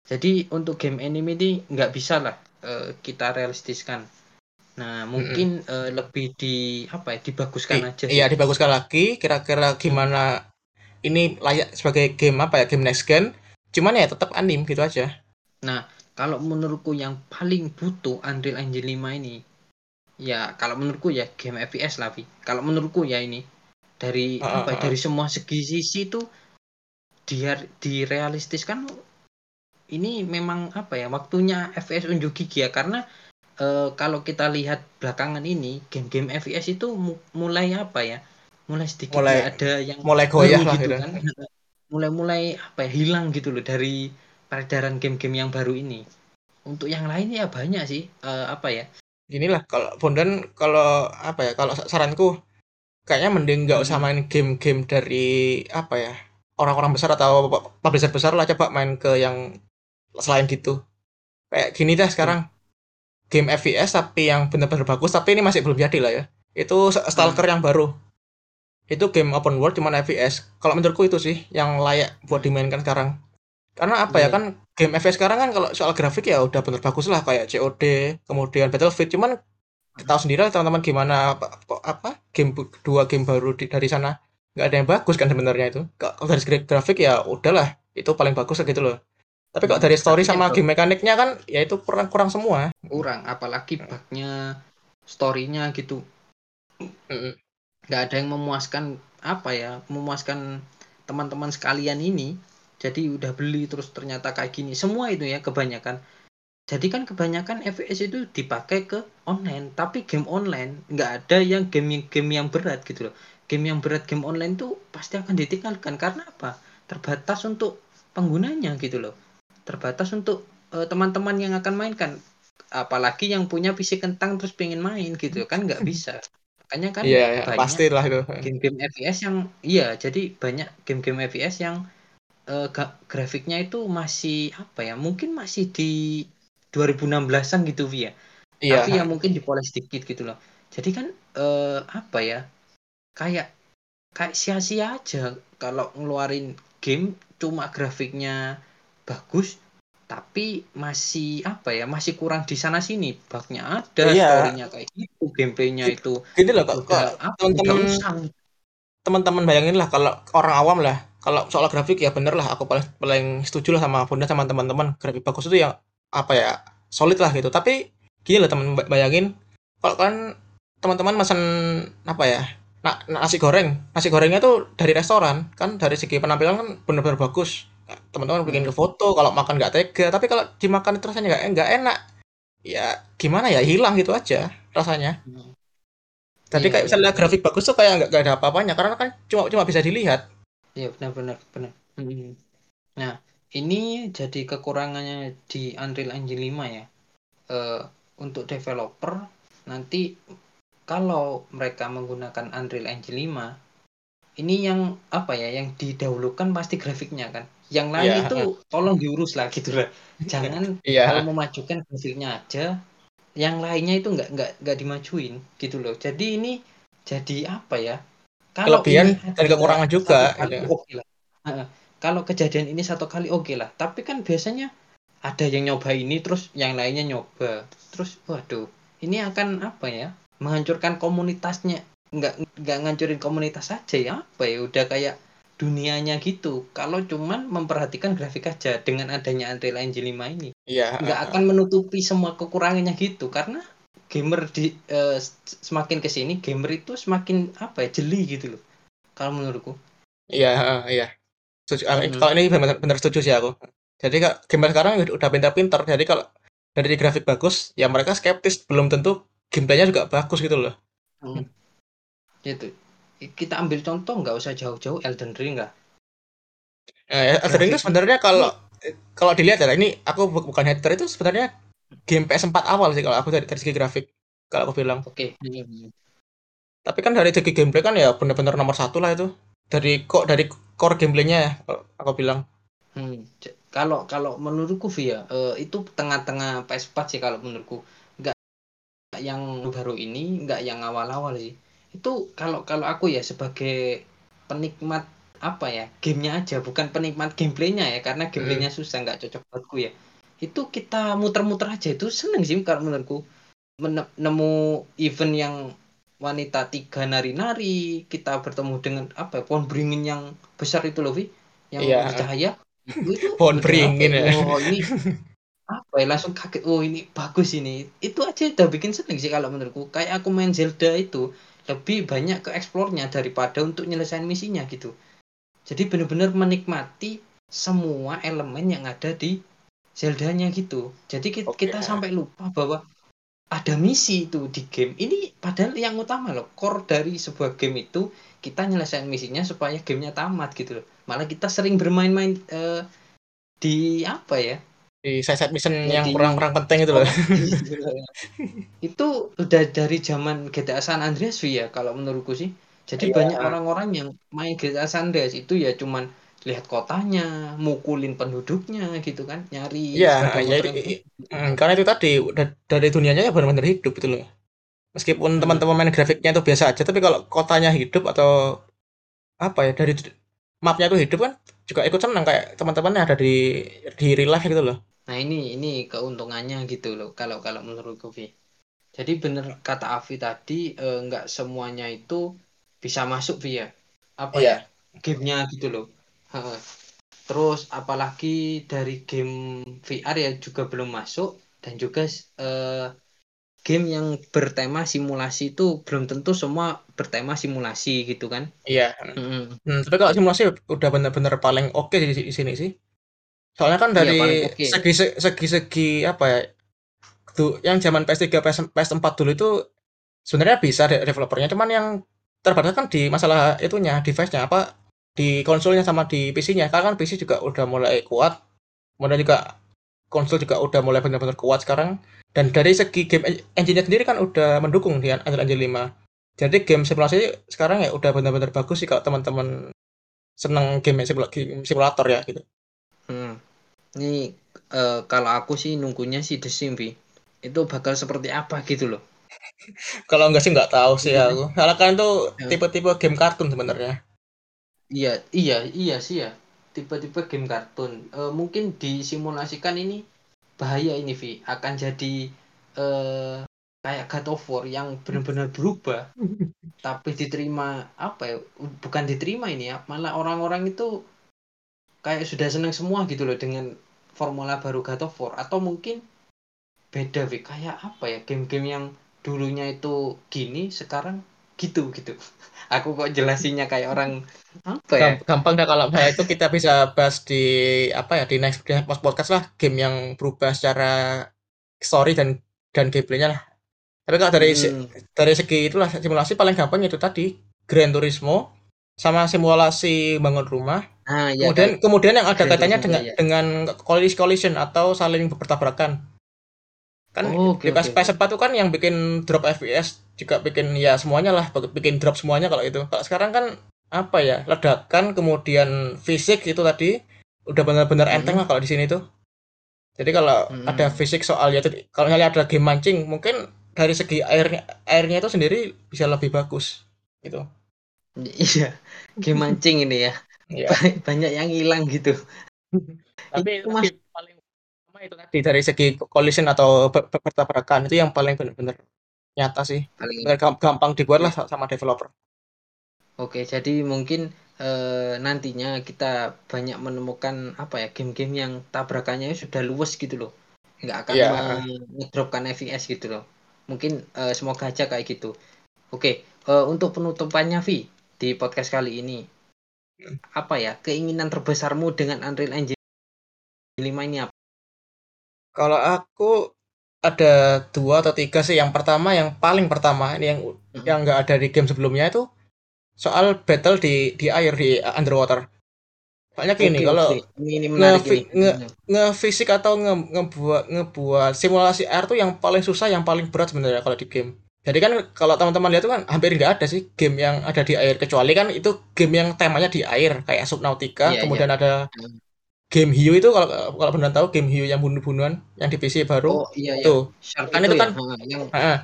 jadi untuk game anime ini nggak bisa lah eh, kita realistiskan. Nah mungkin eh, lebih di apa ya dibaguskan I- aja sih. iya dibaguskan lagi kira-kira gimana ini layak sebagai game apa ya game next gen. Cuman ya tetap anime gitu aja. Kalau menurutku yang paling butuh Unreal Engine 5 ini ya kalau menurutku ya game FPS lah Vi. Kalau menurutku ya ini dari Ah, apa ya, ah. dari semua segi sisi itu dia direalistiskan ini memang apa ya waktunya FPS unjuk gigi ya. Karena eh, kalau kita lihat belakangan ini game-game FPS itu mu- mulai apa ya mulai sedikit Mulai- ada yang mulai goyah lah gitu kan. Mulai-mulai apa ya hilang gitu loh dari peredaran game-game yang baru ini. Untuk yang lain ya banyak sih Eh, apa ya. Inilah kalau Bondan kalau apa ya kalau saranku kayaknya mending nggak usah Hmm. main game-game dari apa ya orang-orang besar atau publisher besar lah. Coba main ke yang selain gitu. Kayak gini dah sekarang. Game FPS tapi yang benar-benar bagus tapi ini masih belum jadi lah ya. Itu Stalker yang baru. Itu game open world cuman FPS kalau menurutku itu sih yang layak buat dimainkan sekarang. Karena apa ya Iya. kan game FPS sekarang kan kalau soal grafik ya udah bener bagus lah kayak COD kemudian Battlefield. Cuman tahu sendiri teman-teman gimana apa, apa- game dua game baru di- dari sana nggak ada yang bagus kan sebenarnya itu. Kalau dari segi grafik ya udahlah itu paling bagus gitu loh tapi kalau Hmm, dari story sama game mekaniknya kan ya itu kurang kurang semua. Kurang apalagi bugnya storynya gitu. Mm-mm. nggak ada yang memuaskan apa ya memuaskan teman-teman sekalian ini. Jadi udah beli terus ternyata kayak gini. Semua itu ya kebanyakan. Jadi kan kebanyakan FPS itu dipakai ke online. Tapi game online nggak ada yang game game yang berat gitu loh. Game yang berat game online tuh pasti akan ditinggalkan. Karena apa? Terbatas untuk penggunanya gitu loh terbatas untuk eh, teman-teman yang akan mainkan apalagi yang punya PC kentang terus pengen main gitu kan nggak bisa Makanya kan Iya, ya, banyak pastilah itu. game-game FPS yang iya, jadi banyak game-game FPS yang uh, grafiknya itu masih apa ya? Mungkin masih di 2016-an gitu via. Iya. Tapi ya mungkin dipoles sedikit gitu loh. Jadi kan uh, apa ya? Kayak kayak sia-sia aja kalau ngeluarin game cuma grafiknya bagus tapi masih apa ya masih kurang di sana sini. Bugnya ada iya. storynya kayak gitu gameplaynya itu. Gini loh kok teman-teman teman-teman bayangin lah kalau orang awam lah kalau soal grafik ya bener lah aku paling paling setuju lah sama Bunda sama teman-teman. Grafik bagus itu yang apa ya solid lah gitu. Tapi gini loh teman bayangin kalau kan teman-teman pesan apa ya nah, nasi goreng. Nasi gorengnya tuh dari restoran kan dari segi penampilan kan bener-bener bagus teman-teman bikin ke foto kalau makan nggak tega tapi kalau dimakan itu rasanya nggak nggak enak ya gimana ya hilang gitu aja rasanya. Tadi iya, kayak iya. misalnya grafik bagus tuh kayak nggak ada apa-apanya karena kan cuma cuma bisa dilihat. Iya benar-benar benar hmm. nah ini jadi kekurangannya di Unreal Engine 5 ya. Uh, untuk developer nanti kalau mereka menggunakan Unreal Engine 5 ini yang apa ya yang didahulukan pasti grafiknya kan yang lain yeah. itu tolong diurus lah gitu lah. Jangan yeah. kalau memajukan grafiknya aja yang lainnya itu nggak nggak nggak dimajuin gitu loh. Jadi ini jadi apa ya? Kalau kelebihan dan kekurangan juga ya. oke okay lah kalau kejadian ini satu kali oke okay lah. Tapi kan biasanya ada yang nyoba ini terus yang lainnya nyoba. Terus waduh ini akan apa ya? Menghancurkan komunitasnya. Nggak nggak ngancurin komunitas aja ya? Apa ya? Udah kayak dunianya gitu. Kalau cuman memperhatikan grafik aja dengan adanya Unreal Engine 5 ini. Iya nggak akan menutupi semua kekurangannya gitu karena gamer di uh, semakin ke sini gamer itu semakin apa ya jeli gitu loh kalau menurutku. Iya iya. Setuju, hmm. kalau ini benar, benar setuju sih aku. Jadi kak gamer sekarang udah pintar-pintar jadi kalau dari grafik bagus ya mereka skeptis belum tentu gameplaynya juga bagus gitu loh. Hmm. itu kita ambil contoh nggak usah jauh-jauh Elden Ring lah. Eh, Elden Ring itu sebenarnya kalau kalau dilihat ya ini aku bukan hater itu sebenarnya game PS4 awal sih kalau aku dari, dari segi grafik kalau aku bilang. Oke. Okay. Tapi kan dari segi gameplay kan ya benar-benar nomor satu lah itu. Dari kok dari core gameplaynya ya aku bilang. Hmm. Kalau kalau menurutku via uh, itu tengah-tengah PS4 sih kalau menurutku. Nggak yang baru ini, nggak yang awal-awal sih itu kalau kalau aku ya sebagai penikmat apa ya gamenya aja bukan penikmat gameplaynya ya karena gameplaynya hmm. susah nggak cocok buatku ya. Itu kita muter-muter aja itu seneng sih kalau menurutku. Nemu event yang wanita tiga nari-nari kita bertemu dengan apa ya, pohon beringin yang besar itu loh Vi. Yang yeah. bercahaya itu pohon beringin ya, ya. Oh ini apa ya langsung kaget oh ini bagus ini. Itu aja udah bikin seneng sih kalau menurutku. Kayak aku main Zelda itu lebih banyak ke eksplornya daripada untuk nyelesain misinya gitu. Jadi benar-benar menikmati semua elemen yang ada di Zelda-nya gitu. Jadi kita, okay. kita sampai lupa bahwa ada misi itu di game. Ini padahal yang utama loh core dari sebuah game itu kita nyelesain misinya supaya gamenya tamat gitu loh. Malah kita sering bermain-main uh, di apa ya di side mission ya, yang kurang-kurang penting itu loh. itu udah dari zaman GTA San Andreas ya kalau menurutku sih. Jadi iya. banyak orang-orang yang main GTA San Andreas itu ya cuman lihat kotanya, mukulin penduduknya gitu kan, nyari Iya, ya, mm, karena itu tadi dari dunianya ya benar-benar hidup gitu loh. Meskipun hmm. teman-teman main grafiknya itu biasa aja, tapi kalau kotanya hidup atau apa ya dari mapnya itu hidup kan juga ikut senang kayak teman-teman yang ada di di real life gitu loh. Nah ini ini keuntungannya gitu loh kalau kalau menurut Kofi. Jadi bener kata Avi tadi eh, nggak semuanya itu bisa masuk via apa yeah. ya gamenya gitu loh. Terus apalagi dari game VR ya juga belum masuk dan juga eh, game yang bertema simulasi itu belum tentu semua bertema simulasi gitu kan? Iya. Mm -hmm. hmm, tapi kalau simulasi udah bener-bener paling oke okay di, di sini sih. Soalnya kan iya, dari iya, segi segi segi apa ya? Tuh yang zaman PS3 PS, PS4 dulu itu sebenarnya bisa developernya cuman yang terbatas kan di masalah itunya device-nya apa di konsolnya sama di PC-nya karena kan PC juga udah mulai kuat kemudian juga konsol juga udah mulai benar-benar kuat sekarang dan dari segi game engine-nya sendiri kan udah mendukung di Unreal Engine 5 jadi game simulasi sekarang ya udah benar-benar bagus sih kalau teman-teman seneng game simulator ya gitu. Ini uh, kalau aku sih nunggunya sih The Sims itu bakal seperti apa gitu loh. Kalau enggak sih nggak tahu sih iya. aku. Karena kan itu ya. tipe-tipe game kartun sebenarnya. Iya iya iya sih ya. Tipe-tipe game kartun. Uh, mungkin disimulasikan ini bahaya ini Vi. Akan jadi uh, kayak God of War yang benar-benar berubah. Tapi diterima apa ya bukan diterima ini ya. Malah orang-orang itu kayak sudah senang semua gitu loh dengan formula baru God of War. Atau mungkin beda Vi kayak apa ya game-game yang dulunya itu gini sekarang gitu gitu. Aku kok jelasinnya kayak orang apa ya? Gampang dah kalau nah, itu kita bisa bahas di apa ya di next podcast lah. Game yang berubah secara story dan dan gameplaynya lah. Tapi kalau dari hmm. dari segi itulah simulasi paling gampang itu tadi Gran Turismo sama simulasi bangun rumah. Ah, ya, kemudian kan. kemudian yang ada kaitannya dengan ya. dengan collision atau saling bertabrakan. Kan oh, okay, di PS, okay. PS4 itu kan yang bikin drop FPS juga bikin ya semuanya lah bikin drop semuanya kalau itu. Kalau sekarang kan apa ya ledakan kemudian fisik itu tadi udah benar-benar enteng hmm. lah kalau di sini tuh. Jadi kalau hmm. ada fisik soal ya kalau misalnya ada game mancing mungkin dari segi airnya airnya itu sendiri bisa lebih bagus gitu iya game mancing ini ya iya. banyak yang hilang gitu. Tapi itu mas... paling sama itu tadi dari segi collision atau pertabrakan itu yang paling benar-benar nyata sih. Paling gampang dibuat lah sama developer. Oke jadi mungkin e, nantinya kita banyak menemukan apa ya game-game yang tabrakannya sudah luwes gitu loh. Nggak akan yeah. ngedropkan FPS gitu loh. Mungkin uh, semoga aja kayak gitu. Oke uh, untuk penutupannya Vi di podcast kali ini apa ya keinginan terbesarmu dengan Unreal Engine 5 ini apa? Kalau aku ada dua atau tiga sih. Yang pertama yang paling pertama ini yang mm-hmm. yang nggak ada di game sebelumnya itu soal battle di di air di underwater. Soalnya gini, okay, kalau ini, ini nge, nge, nge fisik atau nge, ngebuat ngebuat simulasi air tuh yang paling susah, yang paling berat sebenarnya kalau di game. Jadi kan kalau teman-teman lihat tuh kan hampir nggak ada sih game yang ada di air kecuali kan itu game yang temanya di air kayak Subnautica, yeah, kemudian yeah. ada hmm. game hiu itu kalau kalau benar tahu game hiu yang bunuh-bunuhan yang di PC baru oh, iya, iya. tuh. Kan itu, itu kan ya? yang, uh,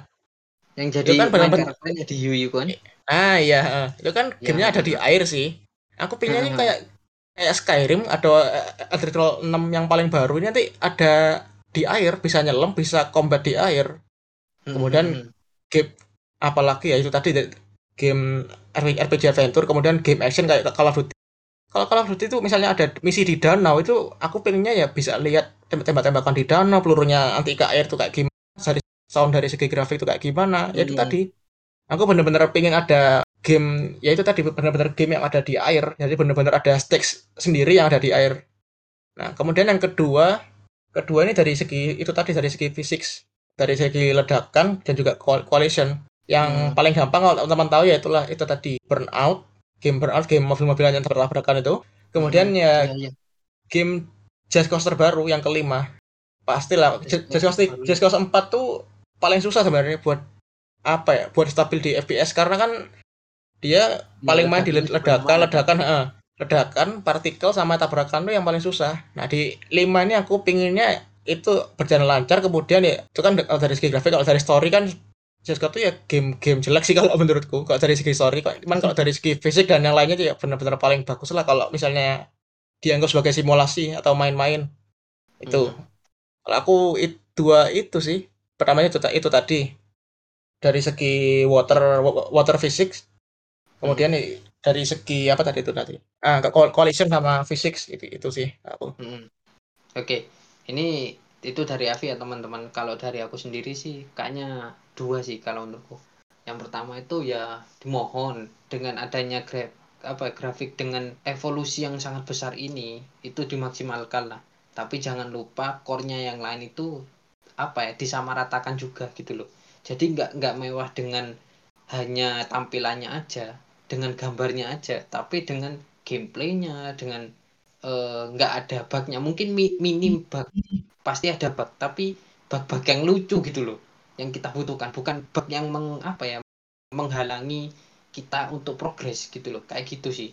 yang jadi itu kan benar-benar di hiu kan. Ah iya, uh, itu kan ya, gamenya ada di air sih. Aku pinginnya uh, kayak kayak Skyrim ada Elder Scrolls 6 yang paling baru ini nanti ada di air bisa nyelam bisa combat di air kemudian hmm. Game apalagi ya itu tadi game RPG adventure kemudian game action kayak Call of Duty. Kalau Call of Duty itu misalnya ada misi di danau itu aku pengennya ya bisa lihat tembak-tembakan di danau pelurunya anti air tuh kayak gimana dari sound dari segi grafik itu kayak gimana. Ya itu hmm. tadi aku bener-bener pengen ada game ya itu tadi benar-benar game yang ada di air jadi benar-benar ada stakes sendiri yang ada di air. Nah kemudian yang kedua kedua ini dari segi itu tadi dari segi fisik dari segi ledakan dan juga coalition yang hmm. paling gampang kalau teman-teman tahu ya itulah itu tadi burnout game burnout game mobil-mobilan yang tertabrakan itu. Kemudian hmm. ya, ya, ya game Just Cause terbaru yang kelima. Pastilah Just Cause Just Cause 4 tuh paling susah sebenarnya buat apa ya buat stabil di FPS karena kan dia ya, paling main di ledakan ledakan uh, ledakan partikel sama tabrakan tuh yang paling susah. Nah di lima ini aku pinginnya itu berjalan lancar kemudian ya itu kan dari segi grafik kalau dari story kan CSGO tuh ya game-game jelek sih kalau menurutku kalau dari segi story kok cuman kalau dari segi fisik dan yang lainnya ya benar-benar paling bagus lah kalau misalnya dianggap sebagai simulasi atau main-main itu hmm. kalau aku itu dua itu sih pertamanya itu itu tadi dari segi water water physics kemudian hmm. dari segi apa tadi itu tadi ah coalition sama fisik itu itu sih aku hmm. oke okay. Ini itu dari Avi ya teman-teman. Kalau dari aku sendiri sih kayaknya dua sih kalau menurutku. Yang pertama itu ya dimohon dengan adanya graf apa grafik dengan evolusi yang sangat besar ini itu dimaksimalkan lah. Tapi jangan lupa core-nya yang lain itu apa ya disamaratakan juga gitu loh. Jadi nggak nggak mewah dengan hanya tampilannya aja dengan gambarnya aja tapi dengan gameplaynya dengan nggak uh, ada bugnya. Mungkin mi minim bug. Pasti ada bug tapi bug-bug yang lucu gitu loh yang kita butuhkan. Bukan bug yang meng apa ya menghalangi kita untuk progres gitu loh. Kayak gitu sih.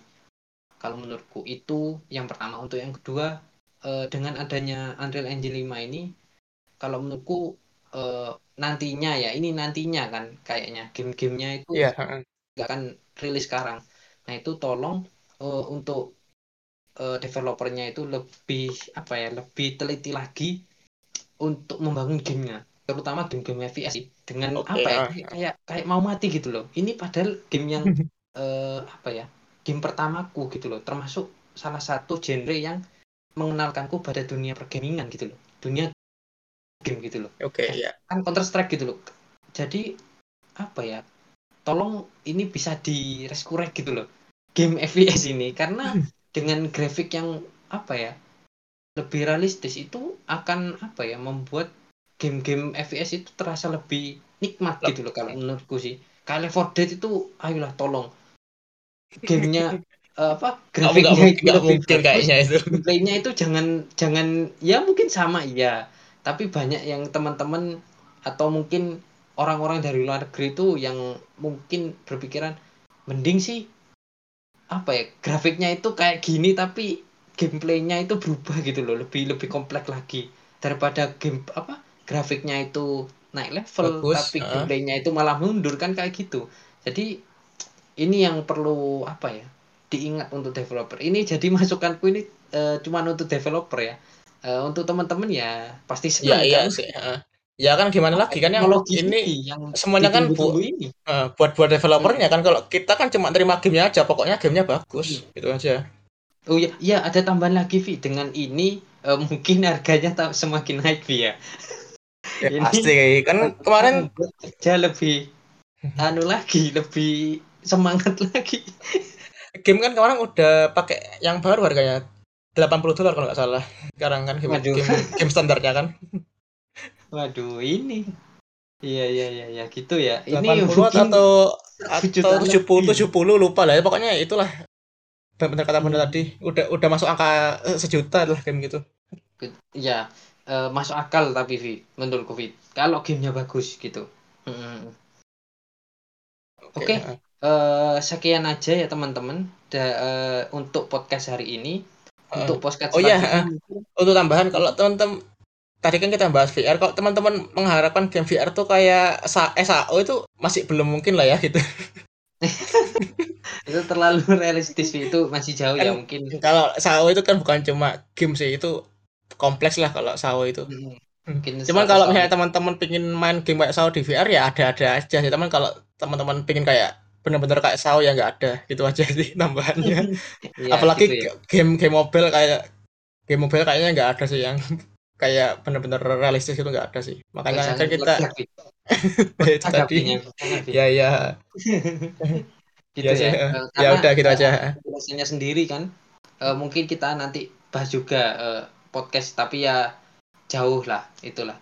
Kalau menurutku itu yang pertama. Untuk yang kedua eh, dengan adanya Unreal Engine 5 ini kalau menurutku eh, nantinya ya ini nantinya kan kayaknya. Game-gamenya itu Iya, nggak akan rilis sekarang. Nah itu tolong eh, untuk eh, developernya itu lebih apa ya lebih teliti lagi untuk membangun gamenya. Terutama game-game FPS dengan Oke, apa ya kayak, kayak kayak mau mati gitu loh. Ini padahal game yang eh, apa ya game pertamaku gitu loh. Termasuk salah satu genre yang mengenalkanku pada dunia pergamingan gitu loh. Dunia game gitu loh. Oke, ya. kan Counter Strike gitu loh. Jadi apa ya tolong ini bisa di gitu loh. Game FPS ini. Karena dengan grafik yang apa ya lebih realistis itu akan apa ya membuat game-game FPS itu terasa lebih nikmat gitu loh kalau menurutku sih. Left 4 Dead itu ayolah tolong. Gamenya eh, apa grafiknya itu lebih mungkin kayaknya itu. gameplaynya itu jangan jangan ya mungkin sama iya. Tapi banyak yang teman-teman atau mungkin orang-orang dari luar negeri itu yang mungkin berpikiran mending sih apa ya grafiknya itu kayak gini tapi gameplaynya itu berubah gitu loh lebih lebih kompleks lagi. Daripada game apa grafiknya itu naik level Bagus, tapi heeh. gameplaynya itu malah mundur kan kayak gitu. Jadi ini yang perlu apa ya diingat untuk developer. Ini jadi masukanku ini eh, cuman untuk developer ya. Eh, untuk teman-teman ya pasti Ya senang iya kan? sih, heeh. Ya kan gimana lagi ya, kan yang ini yang semuanya kan bu, ini eh, buat buat developernya Hmm. kan kalau kita kan cuma terima gamenya aja, pokoknya gamenya bagus, gitu aja. Oh ya, iya ada tambahan lagi Vi dengan ini eh, mungkin harganya semakin naik Vi ya. Ya Ini pasti kan kemarin kerja lebih anu lagi, lebih semangat lagi. game kan kemarin udah pakai yang baru harganya 80 dolar kalau nggak salah. Sekarang kan game game, game standarnya kan Waduh, ini. Iya iya iya ya gitu ya. Ini 80 mungkin atau atau 70 lebih. 70 lupa lah ya pokoknya itulah benar kata benar Hmm. tadi udah udah masuk angka eh, sejuta lah game gitu Ya, masuk akal tapi Vi, menurutku Vi. Kalau gamenya bagus gitu. Mm. Oke. heeh. Eh, sekian aja ya teman-teman eh, untuk podcast hari ini. Untuk podcast Oh iya, mungkin untuk tambahan kalau teman-teman tadi kan kita bahas VR kalau teman-teman mengharapkan game VR tuh kayak SA SAO itu masih belum mungkin lah ya gitu itu terlalu realistis itu masih jauh ya kan mungkin. kalau SAO itu kan bukan cuma game sih itu kompleks lah kalau SAO itu Mm, Hmm. Mungkin Cuman 100 kalau misalnya teman-teman pingin main game kayak SAO di VR ya ada-ada aja sih. Teman kalau teman-teman pingin kayak bener-bener kayak SAO ya nggak ada. Gitu aja sih tambahannya. Iya, Apalagi gitu ya. game game mobile kayak game mobile kayaknya nggak ada sih yang kayak bener-bener realistis itu nggak ada sih. Makanya kan kita Vi. itu tadi. Ya ya gitu ya ya. sih. Eh, Ya udah gitu aja. penjelasannya sendiri kan eh, mungkin kita nanti bahas juga eh, podcast tapi ya jauh lah itulah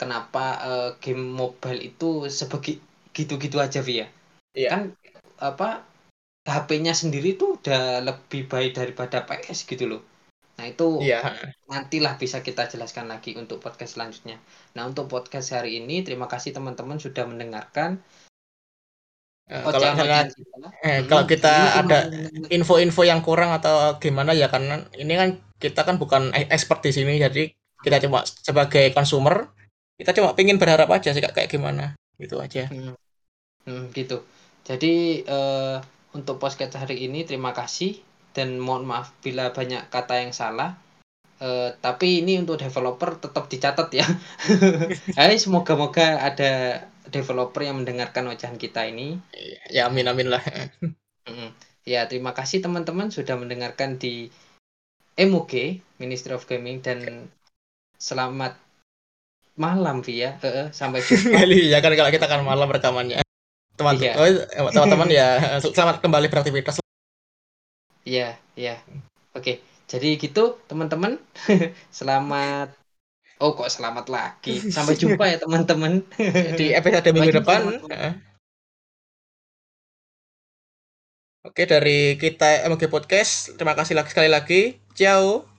kenapa eh, game mobile itu sebegi gitu-gitu aja Vi ya Iya. kan apa HP-nya sendiri tuh udah lebih baik daripada PS gitu loh nah itu Iya. nantilah bisa kita jelaskan lagi untuk podcast selanjutnya. Nah untuk podcast hari ini terima kasih teman-teman sudah mendengarkan. Eh, kalau kita eh, kalau kita Ini cuma ada info-info yang kurang atau gimana ya karena ini kan kita kan bukan e- expert di sini jadi kita cuma sebagai consumer kita cuma pingin berharap aja sih kayak gimana. Gitu aja. Hmm, hmm, gitu. Jadi eh, untuk podcast hari ini terima kasih dan mohon maaf bila banyak kata yang salah. Eh, tapi ini untuk developer tetap dicatat ya. Hai, semoga-moga ada developer yang mendengarkan ocehan kita ini. ya amin amin lah. Ya, terima kasih teman-teman sudah mendengarkan di MOG Ministry of Gaming dan selamat malam via sampai jumpa. ya kan kalau kita kan malam rekamannya teman Iya. oh, eh, teman-teman ya selamat kembali beraktivitas Iya, iya. Oke, jadi gitu teman-teman. selamat. Oh kok selamat lagi. Sampai jumpa ya teman-teman. di episode minggu depan teman-teman. Oke dari kita MG Podcast terima kasih lagi sekali lagi ciao